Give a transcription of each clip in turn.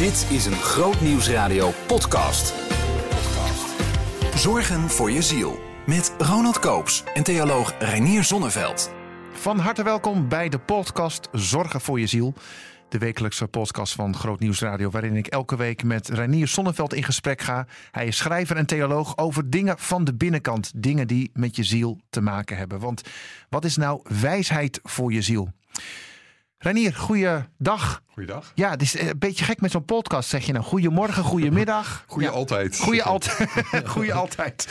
Dit is een Groot Nieuwsradio podcast. Zorgen voor je ziel. Met Ronald Koops en theoloog Reinier Zonneveld. Van harte welkom bij de podcast Zorgen voor je ziel. De wekelijkse podcast van Groot Nieuwsradio, waarin ik elke week met Reinier Zonneveld in gesprek ga. Hij is schrijver en theoloog over dingen van de binnenkant. Dingen die met je ziel te maken hebben. Want wat is nou wijsheid voor je ziel? Reinier, goeiedag. Goeiedag. Ja, het is een beetje gek met zo'n podcast, zeg je nou. Goedemorgen, goedemiddag. Goeie Ja. altijd. Goeie altijd. Goeie altijd.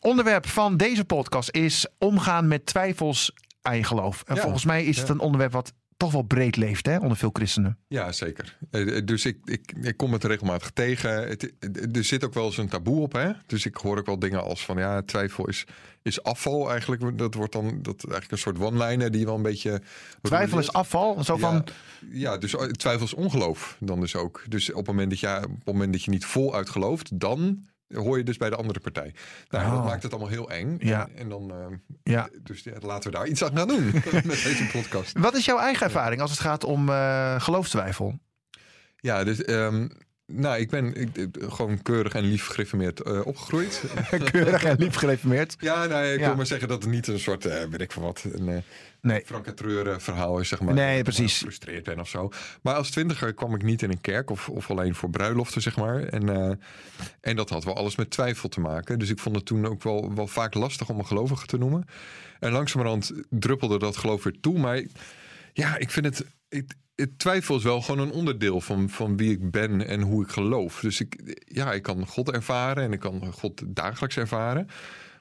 Onderwerp van deze podcast is omgaan met twijfels aan je geloof. En Ja, volgens mij is het een onderwerp wat toch wel breed leeft hè, onder veel christenen. Ja, zeker. Eh, Dus ik, ik, ik kom het regelmatig tegen. Het, er zit ook wel eens een taboe op. Hè? Dus ik hoor ook wel dingen als van ja, twijfel is, is afval eigenlijk. Dat wordt dan dat eigenlijk een soort one-liner die wel een beetje... Twijfel is afval. Zo van, Ja, ja, dus twijfel is ongeloof dan dus ook. Dus op het moment dat je, op het moment dat je niet voluit gelooft, dan hoor je dus bij de andere partij. Nou, Oh. dat maakt het allemaal heel eng. Ja. En, en dan, eh, Ja. dus ja, laten we daar iets aan gaan doen met deze podcast. Wat is jouw eigen ervaring als het gaat om eh, geloofstwijfel? Ja, dus ehm, nou, ik ben ik, ik- gewoon keurig en lief gereformeerd eh, opgegroeid. Keurig en lief gereformeerd. ja, nou, ik Ja. wil maar zeggen dat het niet een soort, eh weet ik van wat, een eh Nee. Frank en Treuren verhaal is, zeg maar. Nee, precies. gefrustreerd ben of zo. Maar als twintiger kwam ik niet in een kerk of, of alleen voor bruiloften, zeg maar. En, en dat had wel alles met twijfel te maken. Dus ik vond het toen ook wel, wel vaak lastig om een gelovige te noemen. En langzamerhand druppelde dat geloof weer toe. Maar ja, ik vind het. Ik, het twijfel is wel gewoon een onderdeel van, van wie ik ben en hoe ik geloof. Dus ik, ja, ik kan God ervaren en ik kan God dagelijks ervaren.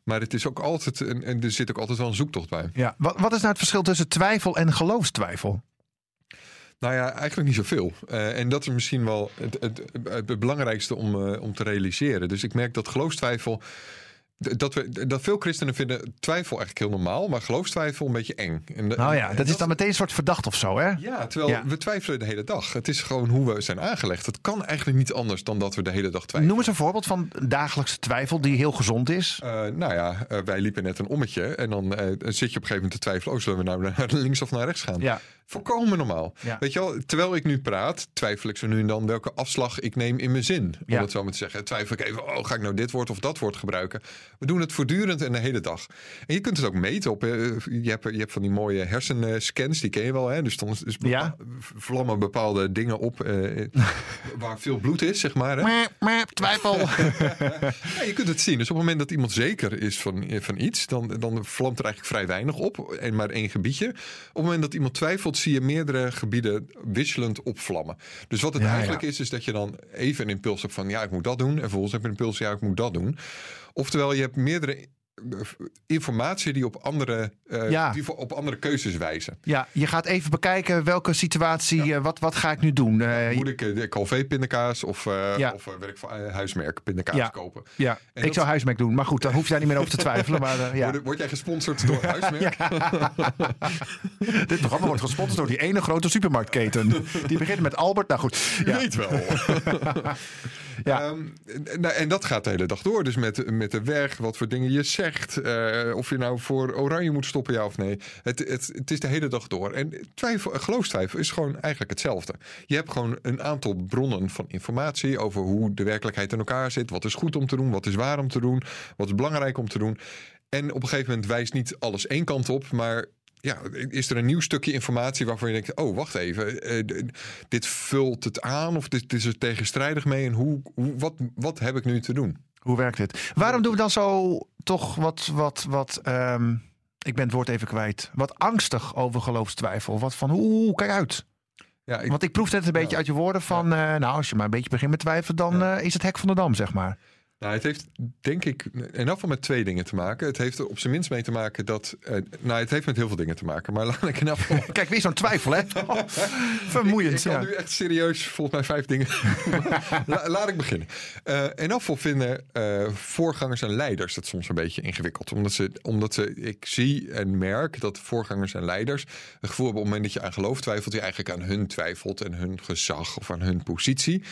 Maar het is ook altijd, en, en er zit ook altijd wel een zoektocht bij. Ja. Wat, wat is nou het verschil tussen twijfel en geloofstwijfel? Nou ja, eigenlijk niet zoveel. Eh, en dat is misschien wel het, het, het belangrijkste om, eh, om te realiseren. Dus ik merk dat geloofstwijfel. Dat, we, dat veel christenen vinden twijfel eigenlijk heel normaal, maar geloofstwijfel een beetje eng. En, Nou ja, en dat is dan meteen een soort verdacht of zo, hè? Ja, terwijl Ja. we twijfelen de hele dag. Het is gewoon hoe we zijn aangelegd. Het kan eigenlijk niet anders dan dat we de hele dag twijfelen. Noem eens een voorbeeld van dagelijkse twijfel die heel gezond is. Eh, nou ja, eh, wij liepen net een ommetje. En dan eh, zit je op een gegeven moment te twijfelen. Oh, zullen we nou naar links of naar rechts gaan? Ja. Volkomen normaal. Ja. Weet je wel, terwijl ik nu praat, twijfel ik zo nu en dan welke afslag ik neem in mijn zin. Om het zo maar te zeggen. Twijfel ik even, oh, ga ik nou dit woord of dat woord gebruiken? We doen het voortdurend en de hele dag. En je kunt het ook meten op. eh, je, hebt, je hebt van die mooie hersenscans, die ken je wel. Hè? Dus dan Ja. vlammen bepaalde dingen op eh, waar veel bloed is, zeg maar. Hè? Maar, maar, twijfel. Ja, je kunt het zien. Dus op het moment dat iemand zeker is van, eh, van iets, dan, dan vlamt er eigenlijk vrij weinig op. En maar één gebiedje. Op het moment dat iemand twijfelt, zie je meerdere gebieden wisselend opvlammen. Dus wat het Ja, eigenlijk is, is dat je dan even een impuls hebt van ja, ik moet dat doen. En vervolgens heb je een impuls, ja, ik moet dat doen. Oftewel, je hebt meerdere eh, informatie die op andere, eh, Ja. die voor- op andere keuzes wijzen. Ja, je gaat even bekijken welke situatie, eh, wat, wat ga ik nu doen? Moet ik de Calvé pindakaas of, Ja. of werk eh, huismerk pindakaas Ja. kopen? ja, En ik zou huismerk doen. Maar goed, daar hoef je daar niet meer over te twijfelen. Maar, ja. Word, word jij gesponsord door huismerk? Dit programma wordt gesponsord door die ene grote supermarktketen. Die begint met Albert. Nou goed. Je Ja. weet wel. Ja. Ehm, en, nou, en dat gaat de hele dag door. Dus met, met de weg, wat voor dingen je zegt. eh, of je nou voor oranje moet stoppen, ja of nee. Het, het, het is de hele dag door. En twijfel, geloofstwijfel is gewoon eigenlijk hetzelfde. Je hebt gewoon een aantal bronnen van informatie over hoe de werkelijkheid in elkaar zit. Wat is goed om te doen, wat is waar om te doen, wat is belangrijk om te doen. En op een gegeven moment wijst niet alles één kant op, maar ja, is er een nieuw stukje informatie waarvan je denkt: oh, wacht even, eh, dit vult het aan of dit, is er tegenstrijdig mee en hoe, hoe, wat, wat heb ik nu te doen? Hoe werkt dit? Waarom doen we dan zo toch wat, wat, wat ehm, ik ben het woord even kwijt, wat angstig over geloofstwijfel? Wat van, oeh, kijk uit. Ja, ik, Want ik proef net een beetje Ja. uit je woorden van, eh, nou, als je maar een beetje begint met twijfelen, dan Ja. eh, is het hek van de dam, zeg maar. Nou, het heeft denk ik in elk geval met twee dingen te maken. Het heeft er op zijn minst mee te maken dat. eh, nou, het heeft met heel veel dingen te maken. Maar laat ik in elk geval. Kijk, weer zo'n twijfel, hè? Oh, vermoeiend. Ik, ik kan nu echt serieus volgens mij vijf dingen. La- laat ik beginnen. Eh in elk geval vinden eh, voorgangers en leiders het soms een beetje ingewikkeld. Omdat ze, omdat ze, ik zie en merk dat voorgangers en leiders het gevoel hebben op het moment dat je aan geloof twijfelt, je eigenlijk aan hun twijfelt en hun gezag of aan hun positie.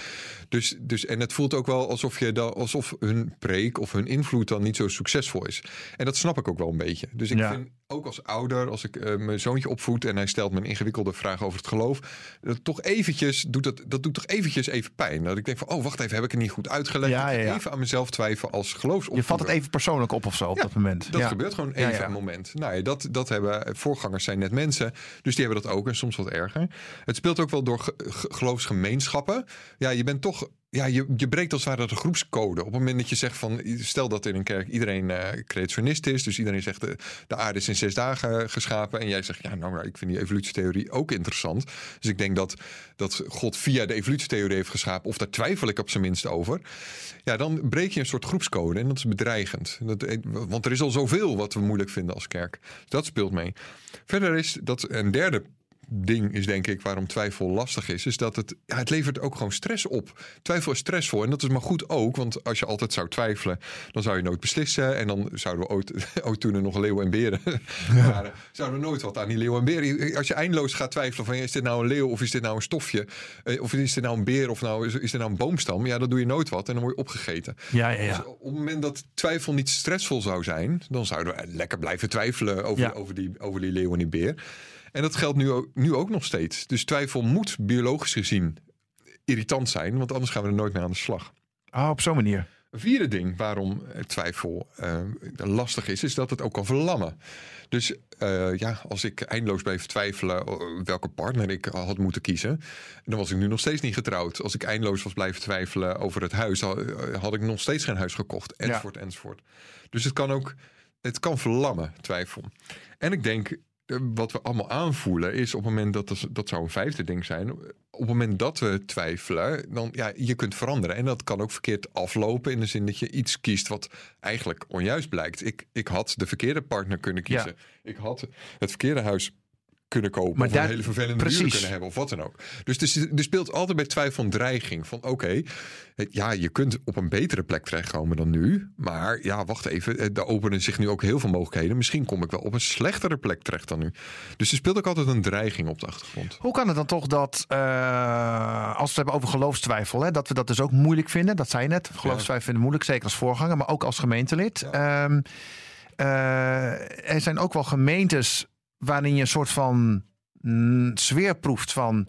Dus, dus, en het voelt ook wel alsof je dan, alsof of hun preek of hun invloed dan niet zo succesvol is. En dat snap ik ook wel een beetje. Dus ik Ja. vind ook als ouder, als ik eh, mijn zoontje opvoed en hij stelt me een ingewikkelde vraag over het geloof, dat toch eventjes doet dat, dat doet toch eventjes even pijn. Dat ik denk van, oh wacht even, heb ik het niet goed uitgelegd? Ja, Ik ja, ja. Even aan mezelf twijfelen als geloofsopvoeder. Je vat het even persoonlijk op of zo op dat moment. Dat gebeurt gewoon even een moment. Nou ja, dat, dat hebben voorgangers zijn net mensen. Dus die hebben dat ook en soms wat erger. Het speelt ook wel door ge- ge- geloofsgemeenschappen. Ja, je bent toch. Ja, je, je breekt als het ware de groepscode. Op het moment dat je zegt van. Stel dat in een kerk iedereen eh creationist is. Dus iedereen zegt de, de aarde is in zes dagen geschapen. En jij zegt ja, nou ik vind die evolutietheorie ook interessant. Dus ik denk dat, dat God via de evolutietheorie heeft geschapen. Of daar twijfel ik op zijn minst over. Ja, dan breek je een soort groepscode. En dat is bedreigend. Eh, want er is al zoveel wat we moeilijk vinden als kerk. Dus dat speelt mee. Verder is dat een derde ding is denk ik waarom twijfel lastig is, is dat het, ja, het levert ook gewoon stress op. Twijfel is stressvol en dat is maar goed ook, want als je altijd zou twijfelen, dan zou je nooit beslissen en dan zouden we ooit, ooit toen er nog leeuwen en beren waren, zouden we nooit wat aan die leeuwen en beren. Als je eindeloos gaat twijfelen van is dit nou een leeuw of is dit nou een stofje, Eh, of is dit nou een beer of nou is, is dit nou een boomstam, ja dan doe je nooit wat en dan word je opgegeten. Ja, ja, ja. Dus op het moment dat twijfel niet stressvol zou zijn, dan zouden we lekker blijven twijfelen over, Ja. over, die, over die leeuw en die beer. En dat geldt nu ook, nu ook nog steeds. Dus twijfel moet biologisch gezien irritant zijn, want anders gaan we er nooit mee aan de slag. Oh, op zo'n manier. Een vierde ding waarom eh, twijfel eh, lastig is, is dat het ook kan verlammen. Dus eh, ja, als ik eindeloos bleef twijfelen welke partner ik had moeten kiezen, dan was ik nu nog steeds niet getrouwd. Als ik eindeloos was blijven twijfelen over het huis, had, ik nog steeds geen huis gekocht, enzovoort, enzovoort. Dus het kan ook, het kan verlammen, twijfel. En ik denk, wat we allemaal aanvoelen is op het moment dat, dat, dat zou een vijfde ding zijn, op het moment dat we twijfelen, dan ja, je kunt veranderen. En dat kan ook verkeerd aflopen in de zin dat je iets kiest wat eigenlijk onjuist blijkt. Ik, ik had de verkeerde partner kunnen kiezen. Ik had het verkeerde huis kunnen kopen. Maar of daar- een hele vervelende precies. kunnen hebben. Of wat dan ook. Dus er, er speelt altijd bij twijfel een dreiging. Van oké, eh, ja, je kunt op een betere plek terechtkomen dan nu. Maar ja, wacht even. eh, Er openen zich nu ook heel veel mogelijkheden. Misschien kom ik wel op een slechtere plek terecht dan nu. Dus er speelt ook altijd een dreiging op de achtergrond. Hoe kan het dan toch dat, eh, als we het hebben over geloofstwijfel, hè, dat we dat dus ook moeilijk vinden? Dat zei je net. Geloofstwijfel vinden moeilijk, zeker als voorganger, maar ook als gemeentelid. Ehm, eh, er zijn ook wel gemeentes waarin je een soort van mm, sfeer proeft van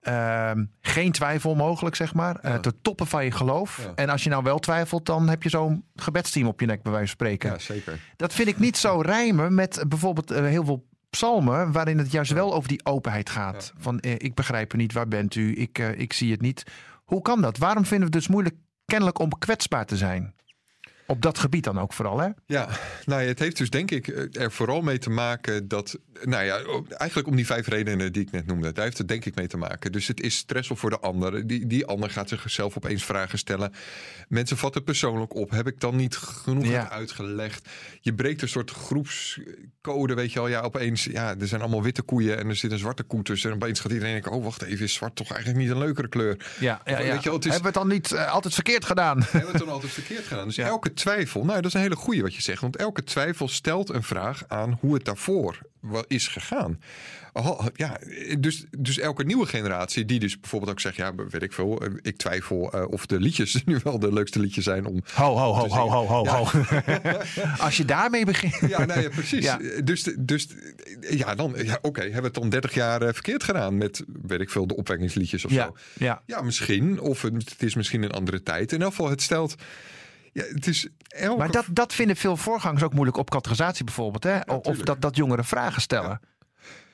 ehm, geen twijfel mogelijk, zeg maar. Eh, te toppen van je geloof. Ja. En als je nou wel twijfelt, dan heb je zo'n gebedsteam op je nek, bij wijze van spreken. Ja, zeker. Dat vind ik niet zo rijmen met bijvoorbeeld eh, heel veel psalmen, waarin het juist wel over die openheid gaat. Van eh, ik begrijp het niet, waar bent u? Ik, eh, ik zie het niet. Hoe kan dat? Waarom vinden we het dus moeilijk kennelijk om kwetsbaar te zijn? Op dat gebied dan ook vooral, hè? Ja, nou ja, het heeft dus denk ik eh, er vooral mee te maken dat, nou ja, eigenlijk om die vijf redenen die ik net noemde, daar heeft het denk ik mee te maken. Dus het is stressvol voor de ander. Die, die ander gaat zichzelf opeens vragen stellen. Mensen vatten het persoonlijk op. Heb ik dan niet genoeg Ja. uitgelegd? Je breekt een soort groepscode, weet je al. Ja, opeens, ja, er zijn allemaal witte koeien en er zit een zwarte koe tussen. En opeens gaat iedereen denken, oh wacht even, is zwart toch eigenlijk niet een leukere kleur? Ja, ja, ja. Weet je het is- Hebben we het dan niet eh, altijd verkeerd gedaan? hebben we het dan altijd verkeerd gedaan. Dus Ja. elke twijfel, nou dat is een hele goeie wat je zegt. Want elke twijfel stelt een vraag aan hoe het daarvoor is gegaan. Oh, Ja, dus, dus elke nieuwe generatie die dus bijvoorbeeld ook zegt... ja, weet ik veel, eh, ik twijfel eh, of de liedjes nu wel de leukste liedjes zijn om... Ho, ho, ho, ho, ho, ho, Ja. ho. Als je daarmee begint. Ja, nou ja, precies. Ja. Dus, dus ja, dan, ja, oké, hebben we het dan 30 jaar eh, verkeerd gedaan met, weet ik veel, de opwekkingsliedjes of Ja, zo. ja. Ja, misschien. Of het, het is misschien een andere tijd. In elk geval, het stelt... Ja, het is elke... Maar dat, dat vinden veel voorgangers ook moeilijk op categorisatie bijvoorbeeld. Hè? of dat, dat jongeren vragen stellen.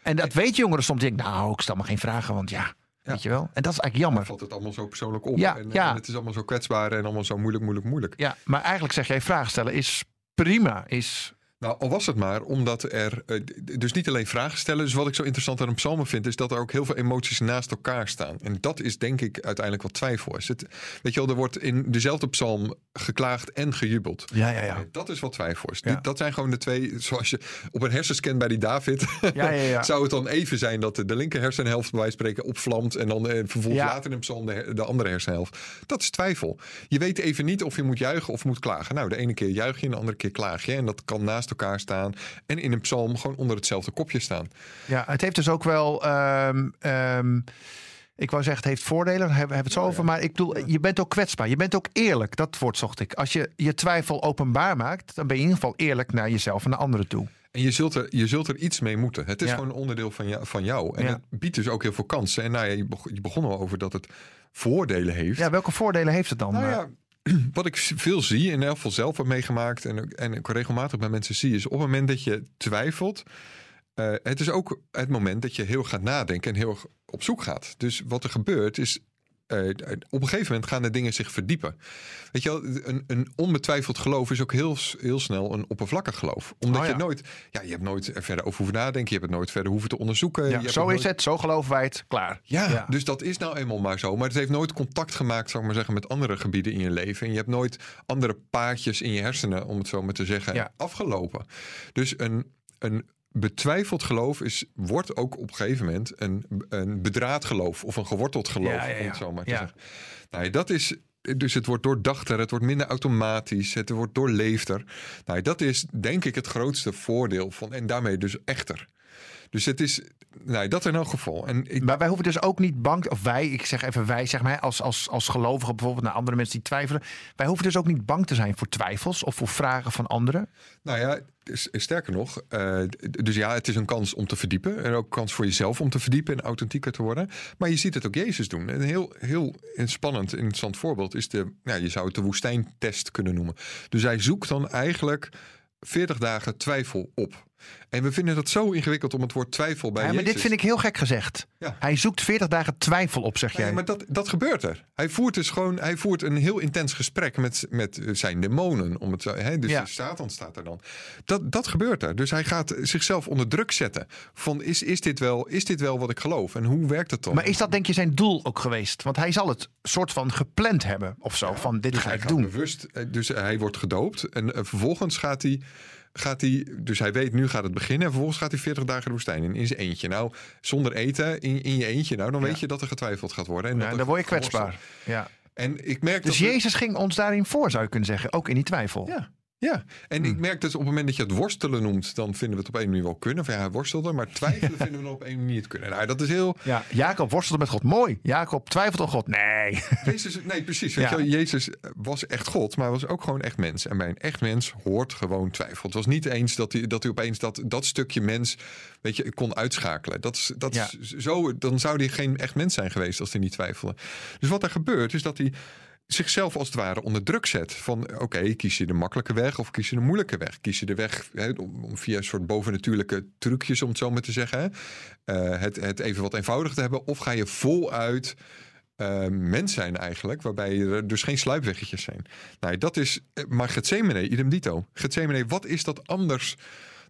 En dat weet jongeren soms. Denk, nou, ik stel me geen vragen, want ja, weet je wel. En dat is eigenlijk jammer. valt het allemaal zo persoonlijk op. Ja, en, ja. en het is allemaal zo kwetsbaar en allemaal zo moeilijk, moeilijk, moeilijk. Ja, maar eigenlijk zeg jij vragen stellen is prima. Is, Nou, al was het maar omdat er eh, dus niet alleen vragen stellen. Dus wat ik zo interessant aan een psalmen vind, is dat er ook heel veel emoties naast elkaar staan. En dat is denk ik uiteindelijk wat twijfel is. Het, weet je wel, er wordt in dezelfde psalm geklaagd en gejubeld. ja, ja, ja. Eh, Dat is wat twijfel is. Ja. Dat zijn gewoon de twee, zoals je op een hersenscan bij die David. Ja, ja, ja. Zou het dan even zijn dat de, linker hersenhelft bij wijze van spreken opvlamt. En dan eh, vervolgens Ja. later in een psalm de andere hersenhelft. Dat is twijfel. Je weet even niet of je moet juichen of moet klagen. Nou, de ene keer juich je en de andere keer klaag je. En dat kan naast elkaar staan. En in een psalm gewoon onder hetzelfde kopje staan. ja, het heeft dus ook wel. ehm, ehm, Ik wou zeggen, het heeft voordelen, daar hebben we het zo over. Maar ik bedoel, je bent ook kwetsbaar. Je bent ook eerlijk. Dat woord zocht ik. Als je je twijfel openbaar maakt, dan ben je in ieder geval eerlijk naar jezelf en naar anderen toe. En je zult, er, je zult er iets mee moeten. Het is Ja. gewoon een onderdeel van, jou, van jou. En Ja. het biedt dus ook heel veel kansen. En nou ja, je, beg- je begon al over dat het voordelen heeft. Ja, welke voordelen heeft het dan? Nou Eh, ja, wat ik veel zie, in elk geval zelf heb meegemaakt en, en ik regelmatig bij mensen zie, is op het moment dat je twijfelt, eh, het is ook het moment dat je heel gaat nadenken en heel op zoek gaat. Dus wat er gebeurt is, eh, op een gegeven moment gaan de dingen zich verdiepen. Weet je wel, een, een onbetwijfeld geloof is ook heel, heel snel een oppervlakkig geloof. Omdat Oh ja. je nooit, ja, je hebt nooit er verder over hoeven nadenken, je hebt het nooit verder hoeven te onderzoeken. ja, zo is het, zo geloven wij het, klaar. ja, Ja. dus dat is nou eenmaal maar zo. Maar het heeft nooit contact gemaakt, zou ik maar zeggen, met andere gebieden in je leven. En je hebt nooit andere paadjes in je hersenen, om het zo maar te zeggen, afgelopen. Dus een, een betwijfeld geloof is, wordt ook op een gegeven moment een, een bedraad geloof of een geworteld geloof, Ja, ja, ja. zo maar te Ja. zeggen. Nou, dat is. Dus het wordt doordachter, het wordt minder automatisch, het wordt doorleefder. Nou, dat is denk ik het grootste voordeel van, en daarmee dus echter. Dus het is, nou, dat in elk geval. En ik, Maar wij hoeven dus ook niet bang, of wij, ik zeg even wij, zeg maar, als, als, als gelovigen bijvoorbeeld naar andere mensen die twijfelen. Wij hoeven dus ook niet bang te zijn voor twijfels of voor vragen van anderen. Nou ja, sterker nog. eh, dus ja, het is een kans om te verdiepen. En ook een kans voor jezelf om te verdiepen en authentieker te worden. Maar je ziet het ook Jezus doen. Een heel, heel spannend, interessant voorbeeld is de, ja, je zou het de woestijntest kunnen noemen. Dus hij zoekt dan eigenlijk 40 dagen twijfel op. En we vinden dat zo ingewikkeld om het woord twijfel bij Ja, maar Jezus. dit vind ik heel gek gezegd. Ja. Hij zoekt 40 dagen twijfel op, zeg jij. Nee, maar dat, dat gebeurt er. Hij voert dus gewoon hij voert een heel intens gesprek met, met zijn demonen. Om het hè, dus Ja. Satan staat er dan. Dat, dat gebeurt er. Dus hij gaat zichzelf onder druk zetten. Van is, is, dit wel, is dit wel wat ik geloof? En hoe werkt het dan? Maar is dat denk je zijn doel ook geweest? Want hij zal het soort van gepland hebben of zo. van dit dus ga ik doen. bewust. eh, Dus hij wordt gedoopt. En eh, vervolgens gaat hij. Gaat hij, dus hij weet nu gaat het beginnen. En vervolgens gaat hij 40 dagen de woestijn in. In zijn eentje. Nou, zonder eten, in, in je eentje. Nou, dan weet je dat er getwijfeld gaat worden. En Ja, dan word je kwetsbaar. Ja. En ik merk Dus dat. we- Jezus ging ons daarin voor, zou je kunnen zeggen. Ook in die twijfel. Ja. Ja, en Hmm. ik merk dat op het moment dat je het worstelen noemt, dan vinden we het op een manier wel kunnen. Van ja, hij worstelde, maar twijfelen vinden we op een manier het kunnen. Nou, dat is heel. Ja, Jacob worstelde met God. Mooi. Jacob twijfelt op God. Nee. Jezus, nee, precies. Weet je, Jezus was echt God, maar was ook gewoon echt mens. En bij een echt mens hoort gewoon twijfel. Het was niet eens dat hij, dat hij opeens dat, dat stukje mens, weet je, kon uitschakelen. Dat is, dat Ja. is zo, dan zou hij geen echt mens zijn geweest als hij niet twijfelde. Dus wat er gebeurt, is dat hij zichzelf als het ware onder druk zet. Van oké, kies je de makkelijke weg of kies je de moeilijke weg? Kies je de weg om, via een soort bovennatuurlijke trucjes, om het zo maar te zeggen, eh, het, het even wat eenvoudig te hebben? Of ga je voluit eh, mens zijn eigenlijk, waarbij er dus geen sluipweggetjes zijn? Nou, dat is, eh, maar Gethsemane, idem dito. Gethsemane, wat is dat anders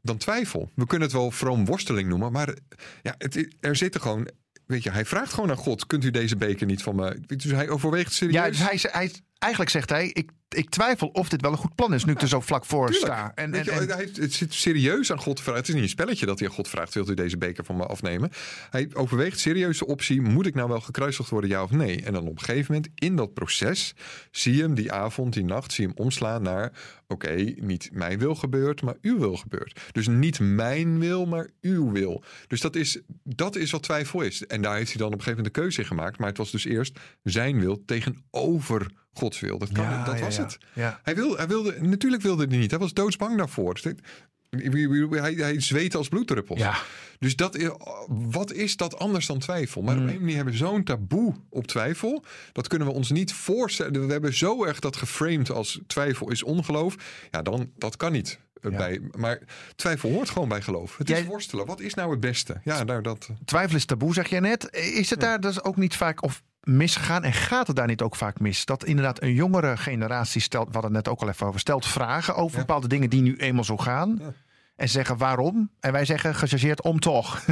dan twijfel? We kunnen het wel vroom worsteling noemen, maar ja, het, er zitten gewoon... Weet je, hij vraagt gewoon aan God: kunt u deze beker niet van me? Dus hij overweegt serieus. Ja, dus hij, hij, eigenlijk zegt hij, ik, ik twijfel of dit wel een goed plan is, nu ik er zo vlak voor Tuurlijk. sta. En, en, je, en- hij het zit serieus aan God te vragen. Het is niet een spelletje dat hij aan God vraagt: wilt u deze beker van me afnemen? Hij overweegt serieus de optie: moet ik nou wel gekruisigd worden, ja of nee? En dan op een gegeven moment in dat proces zie je hem die avond, die nacht, zie je hem omslaan naar: oké, niet mijn wil gebeurt, maar uw wil gebeurt. Dus niet mijn wil, maar uw wil. Dus dat is, dat is wat twijfel is. En daar heeft hij dan op een gegeven moment de keuze in gemaakt. Maar het was dus eerst zijn wil tegenover Gods wil. Dat, kan, Ja, dat ja, was ja. het. Hij, wil, hij wilde, natuurlijk wilde hij niet. Hij was doodsbang daarvoor. Hij, hij zweette als bloeddruppels. Ja. Dus dat, is- wat is dat anders dan twijfel? Maar op een manier hebben we zo'n taboe op twijfel. Dat kunnen we ons niet voorstellen. We hebben zo erg dat geframed als twijfel is ongeloof. Ja, dan dat kan niet. eh, Ja. Bij, maar twijfel hoort gewoon bij geloof. Het Jij- is worstelen. Wat is nou het beste? Ja, nou dat. Twijfel is taboe, zeg jij net. Is het daar dus ook niet vaak of misgegaan? En gaat het daar niet ook vaak mis? Dat inderdaad een jongere generatie stelt, hadden het net ook al even over, stelt vragen over Ja. bepaalde dingen die nu eenmaal zo gaan. En zeggen waarom? En wij zeggen gechargeerd om toch.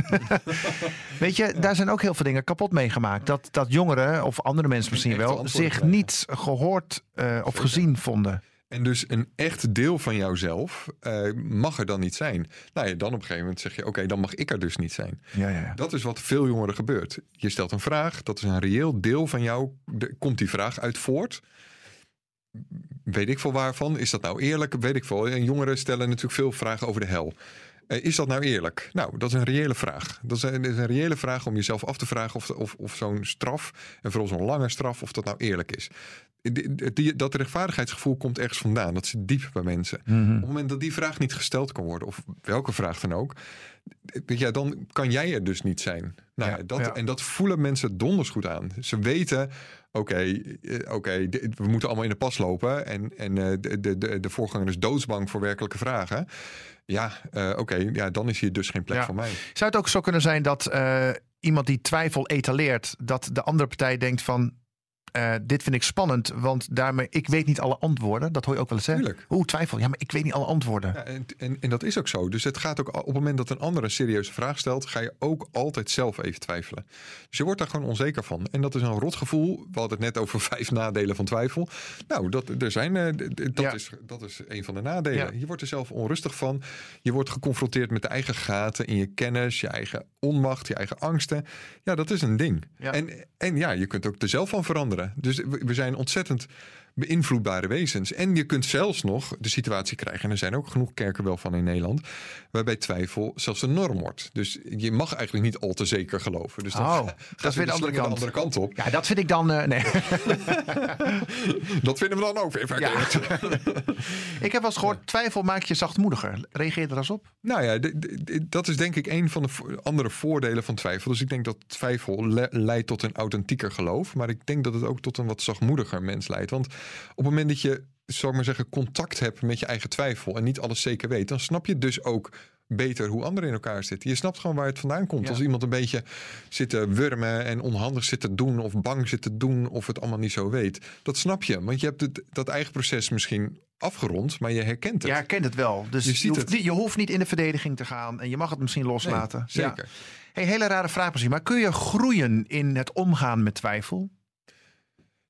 Weet je, daar zijn ook heel veel dingen kapot meegemaakt. Dat, dat jongeren, of andere mensen misschien wel, zich niet gehoord eh, of gezien vonden. En dus een echt deel van jouzelf eh, mag er dan niet zijn. Nou ja, dan op een gegeven moment zeg je: oké, dan mag ik er dus niet zijn. Ja, ja, ja. Dat is wat veel jongeren gebeurt. Je stelt een vraag, dat is een reëel deel van jou. Er komt die vraag uit voort. Weet ik veel waarvan. Is dat nou eerlijk? Weet ik veel. En jongeren stellen natuurlijk veel vragen over de hel. Eh, is dat nou eerlijk? Nou, dat is een reële vraag. Dat is een, is een reële vraag om jezelf af te vragen of, of, of zo'n straf, en vooral zo'n lange straf, of dat nou eerlijk is. Die, die, dat rechtvaardigheidsgevoel komt ergens vandaan. Dat zit diep bij mensen. Mhm. Op het moment dat die vraag niet gesteld kan worden, of welke vraag dan ook, ja, dan kan jij er dus niet zijn. Nou, Ja, dat, ja. En dat voelen mensen donders goed aan. Ze weten, oké, eh, oké, we moeten allemaal in de pas lopen. En, en eh, de, de, de, de voorganger is doodsbang voor werkelijke vragen. Ja, eh, oké, ja, dan is hier dus geen plek Ja. voor mij. Zou het ook zo kunnen zijn dat iemand die twijfel etaleert, dat de andere partij denkt van. Eh, dit vind ik spannend, want daarmee, ik weet niet alle antwoorden. Dat hoor je ook wel eens? Tuurlijk. Oeh, twijfel. Ja, maar ik weet niet alle antwoorden. Ja, en, en, en dat is ook zo. Dus het gaat ook op het moment dat een ander een serieuze vraag stelt, ga je ook altijd zelf even twijfelen. Dus je wordt daar gewoon onzeker van. En dat is een rotgevoel. We hadden het net over vijf nadelen van twijfel. Nou, dat, er zijn, eh, dat, Ja. is, dat is een van de nadelen. Ja. Je wordt er zelf onrustig van. Je wordt geconfronteerd met de eigen gaten in je kennis, je eigen onmacht, je eigen angsten. Ja, dat is een ding. En, en ja, je kunt ook er zelf van veranderen. Dus we zijn ontzettend beïnvloedbare wezens. En je kunt zelfs nog de situatie krijgen, en er zijn ook genoeg kerken wel van in Nederland, waarbij twijfel zelfs een norm wordt. Dus je mag eigenlijk niet al te zeker geloven. Dus dan Oh, dat is weer de slinger andere kant. andere kant op. Ja, dat vind ik dan. eh, nee. Dat vinden we dan ook weer verkeerd. ik heb wel eens gehoord: twijfel maakt je zachtmoediger. Reageer er eens op? Nou ja, dat is denk ik een van de vo- andere voordelen van twijfel. Dus ik denk dat twijfel le- leidt tot een authentieker geloof. Maar ik denk dat het ook tot een wat zachtmoediger mens leidt. Want op het moment dat je, zal ik maar zeggen, contact hebt met je eigen twijfel en niet alles zeker weet, dan snap je dus ook beter hoe anderen in elkaar zitten. Je snapt gewoon waar het vandaan komt. Ja. Als iemand een beetje zit te wurmen en onhandig zit te doen of bang zit te doen of het allemaal niet zo weet. Dat snap je, want je hebt het, dat eigen proces misschien afgerond, maar je herkent het. Je herkent het wel. Dus Je hoeft het. je hoeft niet in de verdediging te gaan. En je mag het misschien loslaten. Nee, zeker. Ja. Hey, hele rare vraag misschien. Maar kun je groeien in het omgaan met twijfel?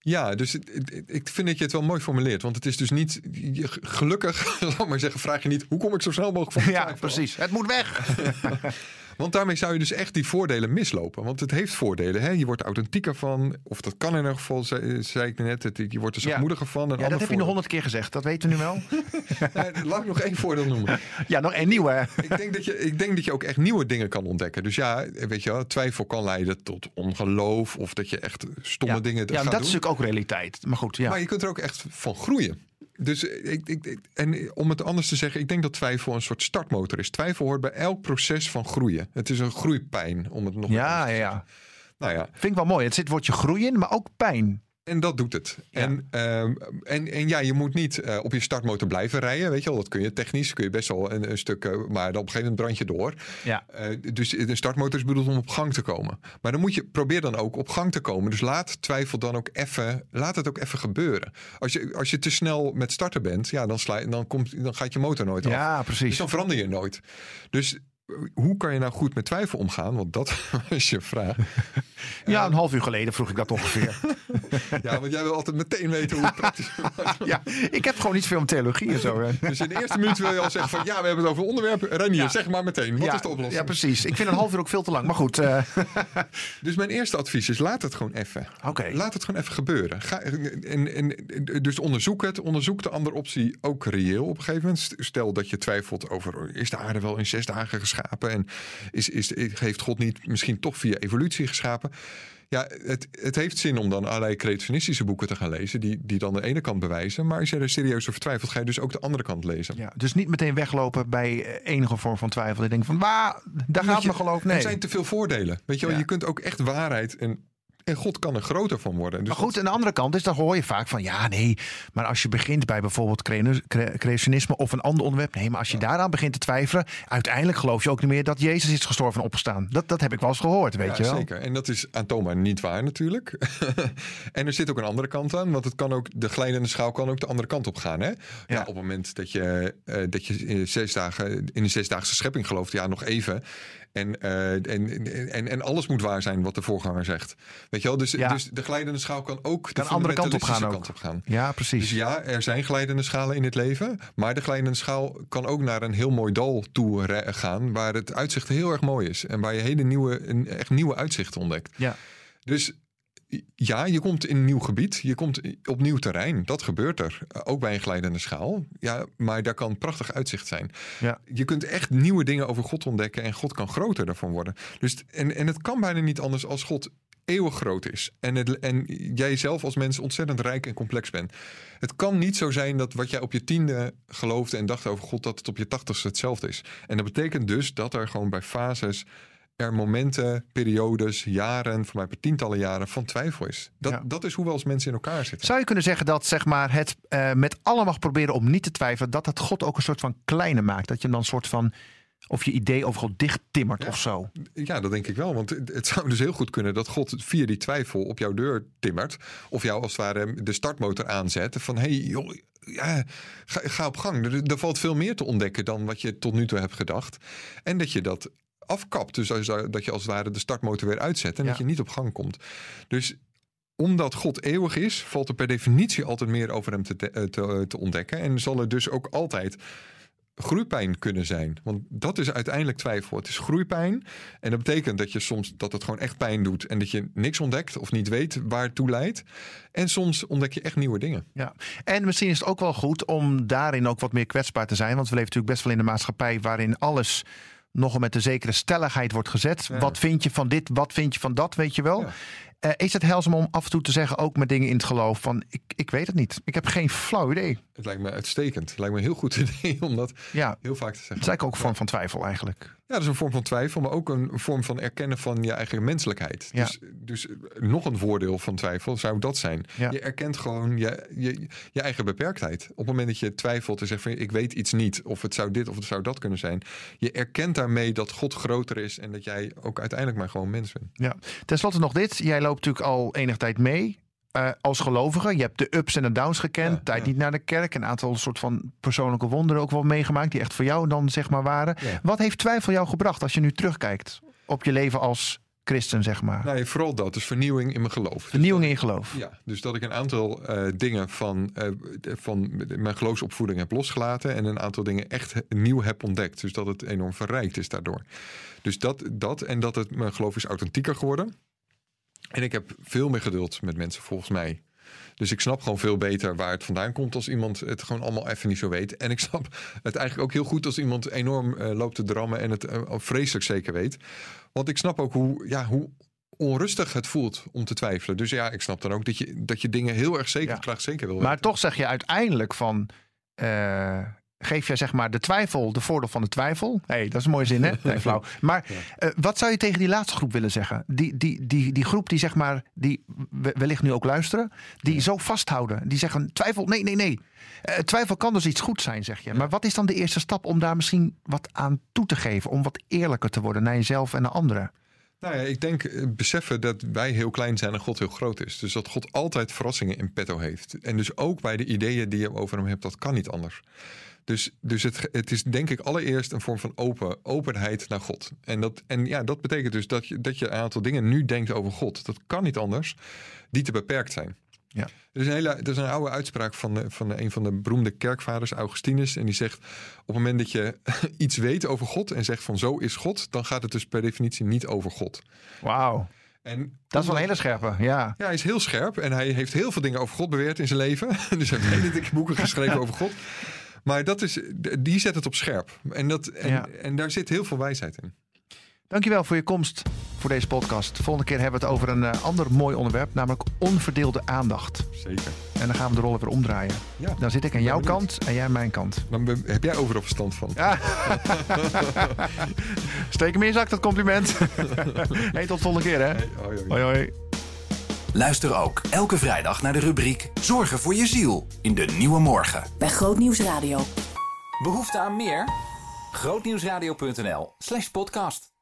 Ja, dus het- het- ik vind dat je het wel mooi formuleert. Want het is dus niet, je- gelukkig, laat maar zeggen, vraag je niet... hoe kom ik zo snel mogelijk van Ja, precies. Het moet weg. Want daarmee zou je dus echt die voordelen mislopen. Want het heeft voordelen. Hè? Je wordt er authentieker van. Of dat kan in ieder geval, zei, zei ik net. Het, je wordt er zachtmoediger van. Een Ja, dat heb je nog honderd keer gezegd. Dat weten we nu wel. Laat ik nog één voordeel noemen. Ja, nog een nieuwe. hè? ik, denk dat je, ik denk dat je ook echt nieuwe dingen kan ontdekken. Dus ja, weet je wel, twijfel kan leiden tot ongeloof. Of dat je echt stomme Ja, dingen ja gaat dat doen. is natuurlijk ook realiteit. Maar goed, ja. Maar je kunt er ook echt van groeien. Dus ik, ik, ik- en om het anders te zeggen, ik denk dat twijfel een soort startmotor is. Twijfel hoort bij elk proces van groeien. Het is een groeipijn, om het nog Ja, te ja. Nou ja, Vind ik wel mooi. Het zit woordje groeien, maar ook pijn. En dat doet het. Ja. En, ehm, en, en ja, je moet niet eh, op je startmotor blijven rijden. Weet je wel, dat kun je technisch, kun je best wel een, een stuk, eh, maar dan op een gegeven moment brand je door. Ja. Eh, dus de startmotor is bedoeld om op gang te komen. Maar dan moet je, probeer dan ook op gang te komen. Dus laat twijfel dan ook even, laat het ook even gebeuren. Als je, als je te snel met starten bent, ja, dan, sla, dan, komt, dan gaat je motor nooit af. Ja, Dus precies. dan verander je nooit. Dus hoe kan je nou goed met twijfel omgaan? Want dat is je vraag. Ja, een half uur geleden vroeg ik dat ongeveer. Ja, want jij wil altijd meteen weten hoe het praktisch ja, ik heb gewoon niet veel met theologie en zo. hè. Dus in de eerste minuut wil je al zeggen van ja, we hebben het over een onderwerp. Renier, Ja. zeg maar meteen. Wat ja, is de oplossing? Ja, precies. Ik vind een half uur ook veel te lang. Maar goed. eh, Dus mijn eerste advies is laat het gewoon even. Oké. Laat het gewoon even gebeuren. Ga, en, en, dus onderzoek het. Onderzoek de andere optie ook reëel op een gegeven moment. Stel dat je twijfelt over is de aarde wel in zes dagen geschapen en is, is, heeft God niet misschien toch via evolutie geschapen? Ja, het, het heeft zin om dan allerlei creationistische boeken te gaan lezen, die, die dan de ene kant bewijzen. Maar als je er serieus over twijfelt, ga je dus ook de andere kant lezen. ja, dus niet meteen weglopen bij eh, enige vorm van twijfel. Ik denk van, waar, daar gaat je- mijn geloof. Nee. Er zijn te veel voordelen. Weet je wel, Ja. je kunt ook echt waarheid en, en God kan er groter van worden. Dus Maar goed, aan de andere kant is, dan hoor je vaak van ja, nee. Maar als je begint bij bijvoorbeeld cre- creationisme of een ander onderwerp. Nee, maar als je daaraan begint te twijfelen. Uiteindelijk geloof je ook niet meer dat Jezus is gestorven en opgestaan. Dat, dat heb ik wel eens gehoord, weet Ja, je wel. zeker. En dat is aantoonbaar niet waar natuurlijk. en er zit ook een andere kant aan. Want het kan ook, de glijdende schaal kan ook de andere kant op gaan. Hè? Ja. op het moment dat je, eh, dat je in, zes dagen, in de zesdaagse schepping gelooft. Ja, nog even. En, eh, en, en, en alles moet waar zijn wat de voorganger zegt. Weet je wel? Dus, Ja. dus de glijdende schaal kan ook de andere kant op gaan fundamentalistische ook. kant op gaan. Ja, precies. Dus ja, er zijn glijdende schalen in het leven. Maar de glijdende schaal kan ook naar een heel mooi dal toe gaan. Waar het uitzicht heel erg mooi is. En waar je hele nieuwe, echt nieuwe uitzichten ontdekt. Ja. Dus ja, je komt in een nieuw gebied. Je komt op nieuw terrein. Dat gebeurt er. Uh, ook bij een glijdende schaal. Ja, maar daar kan prachtig uitzicht zijn. Ja. Je kunt echt nieuwe dingen over God ontdekken. En God kan groter daarvan worden. Dus, en, en het kan bijna niet anders als God eeuwig groot is. En, het, en jij zelf als mens ontzettend rijk en complex bent. Het kan niet zo zijn dat wat jij op je tiende geloofde en dacht over God, dat het op je tachtigste hetzelfde is. En dat betekent dus dat er gewoon bij fases er momenten, periodes, jaren, voor mij per tientallen jaren van twijfel is. Dat, Ja. dat is hoe we als mensen in elkaar zitten. Zou je kunnen zeggen dat zeg maar, het eh, met alle macht proberen om niet te twijfelen, dat het God ook een soort van kleine maakt? Dat je hem dan een soort van, of je idee over God dicht timmert Ja. of zo? Ja, dat denk ik wel. Want het zou dus heel goed kunnen dat God via die twijfel op jouw deur timmert. Of jou als het ware de startmotor aanzet. Van hé, hey, joh, ja, ga, ga op gang. Er, er valt veel meer te ontdekken dan wat je tot nu toe hebt gedacht. En dat je dat afkapt. Dus als- dat je als het ware de startmotor weer uitzet. En Ja. dat je niet op gang komt. Dus omdat God eeuwig is, valt er per definitie altijd meer over hem te, te, te, te ontdekken. En zal er dus ook altijd groeipijn kunnen zijn. Want dat is uiteindelijk twijfel. Het is groeipijn. En dat betekent dat je soms dat het gewoon echt pijn doet. En dat je niks ontdekt of niet weet waar het toe leidt. En soms ontdek je echt nieuwe dingen. Ja, en misschien is het ook wel goed om daarin ook wat meer kwetsbaar te zijn. Want we leven natuurlijk best wel in een maatschappij waarin alles nogal met een zekere stelligheid wordt gezet. Ja. Wat vind je van dit, wat vind je van dat, weet je wel? Ja. Eh, is het helzaam om af en toe te zeggen, ook met dingen in het geloof, van ik, ik weet het niet. Ik heb geen flauw idee. Het lijkt me uitstekend. Het lijkt me een heel goed idee om dat Ja, heel vaak te het zeggen. is eigenlijk ook een vorm van twijfel eigenlijk. Ja, dat is een vorm van twijfel, maar ook een vorm van erkennen van je eigen menselijkheid. Ja. Dus, dus nog een voordeel van twijfel zou dat zijn. Ja. Je erkent gewoon je, je, je eigen beperktheid. Op het moment dat je twijfelt en zegt van ik weet iets niet, of het zou dit of het zou dat kunnen zijn. Je erkent daarmee dat God groter is en dat jij ook uiteindelijk maar gewoon mens bent. Ja. Ten slotte nog dit. Jij loopt natuurlijk al enige tijd mee. eh, als gelovige, je hebt de ups en de downs gekend. Ja, tijd ja. niet naar de kerk. Een aantal soort van persoonlijke wonderen ook wel meegemaakt. Die echt voor jou dan zeg maar waren. Ja. Wat heeft twijfel jou gebracht als je nu terugkijkt op je leven als christen zeg maar? Nee, vooral dat. Dus vernieuwing in mijn geloof. Vernieuwing in je geloof. Ja, dus dat ik een aantal eh, dingen van, eh, van mijn geloofsopvoeding heb losgelaten. En een aantal dingen echt nieuw heb ontdekt. Dus dat het enorm verrijkt is daardoor. Dus dat, dat en dat het mijn geloof is authentieker geworden. En ik heb veel meer geduld met mensen volgens mij. Dus ik snap gewoon veel beter waar het vandaan komt als iemand het gewoon allemaal even niet zo weet. En ik snap het eigenlijk ook heel goed als iemand enorm eh, loopt te drammen en het eh, vreselijk zeker weet. Want ik snap ook hoe, ja, hoe onrustig het voelt om te twijfelen. Dus ja, ik snap dan ook dat je, dat je dingen heel erg zeker, Ja. graag zeker wil Maar weten. toch zeg je uiteindelijk van. eh, geef je zeg maar de twijfel, de voordeel van de twijfel. Hé, hey, dat is een mooie zin, hè? Nee, flauw. Maar eh, wat zou je tegen die laatste groep willen zeggen? Die, die, die, die groep die zeg maar, die we- wellicht nu ook luisteren, die zo vasthouden. Die zeggen twijfel, nee, nee, nee. Eh, twijfel kan dus iets goed zijn, zeg je. Maar wat is dan de eerste stap om daar misschien wat aan toe te geven? Om wat eerlijker te worden naar jezelf en naar anderen? Nou ja, ik denk eh, beseffen dat wij heel klein zijn en God heel groot is. Dus dat God altijd verrassingen in petto heeft. En dus ook bij de ideeën die je over hem hebt, dat kan niet anders. Dus, dus het, het is denk ik allereerst een vorm van open, openheid naar God. En, dat, en ja, dat betekent dus dat je, dat je een aantal dingen nu denkt over God. Dat kan niet anders, die te beperkt zijn. Ja. Er is een, hele, er is een oude uitspraak van, de- van de- een van de beroemde kerkvaders, Augustinus. En die zegt, op het moment dat je iets weet over God en zegt van zo is God, dan gaat het dus per definitie niet over God. Wauw, En dat is wel een hele scherpe, ja. ja, hij is heel scherp en hij heeft heel veel dingen over God beweerd in zijn leven. Dus hij heeft hele dikke boeken geschreven over God. Maar dat is, die zet het op scherp. En, dat, en, Ja. en daar zit heel veel wijsheid in. Dankjewel voor je komst voor deze podcast. De volgende keer hebben we het over een eh, ander mooi onderwerp, namelijk onverdeelde aandacht. Zeker. En dan gaan we de rollen weer omdraaien. Ja. Dan zit ik aan jouw benieuwd. kant en jij aan mijn kant. Dan heb jij overal verstand van. Ja. Steek hem in je zak, dat compliment. hey, tot de volgende keer, hè? Hey, hoi, hoi. Hoi, hoi. Luister ook elke vrijdag naar de rubriek Zorgen voor je ziel in de Nieuwe Morgen. Bij Groot Nieuws Radio. Behoefte aan meer? Grootnieuwsradio.nl slash podcast.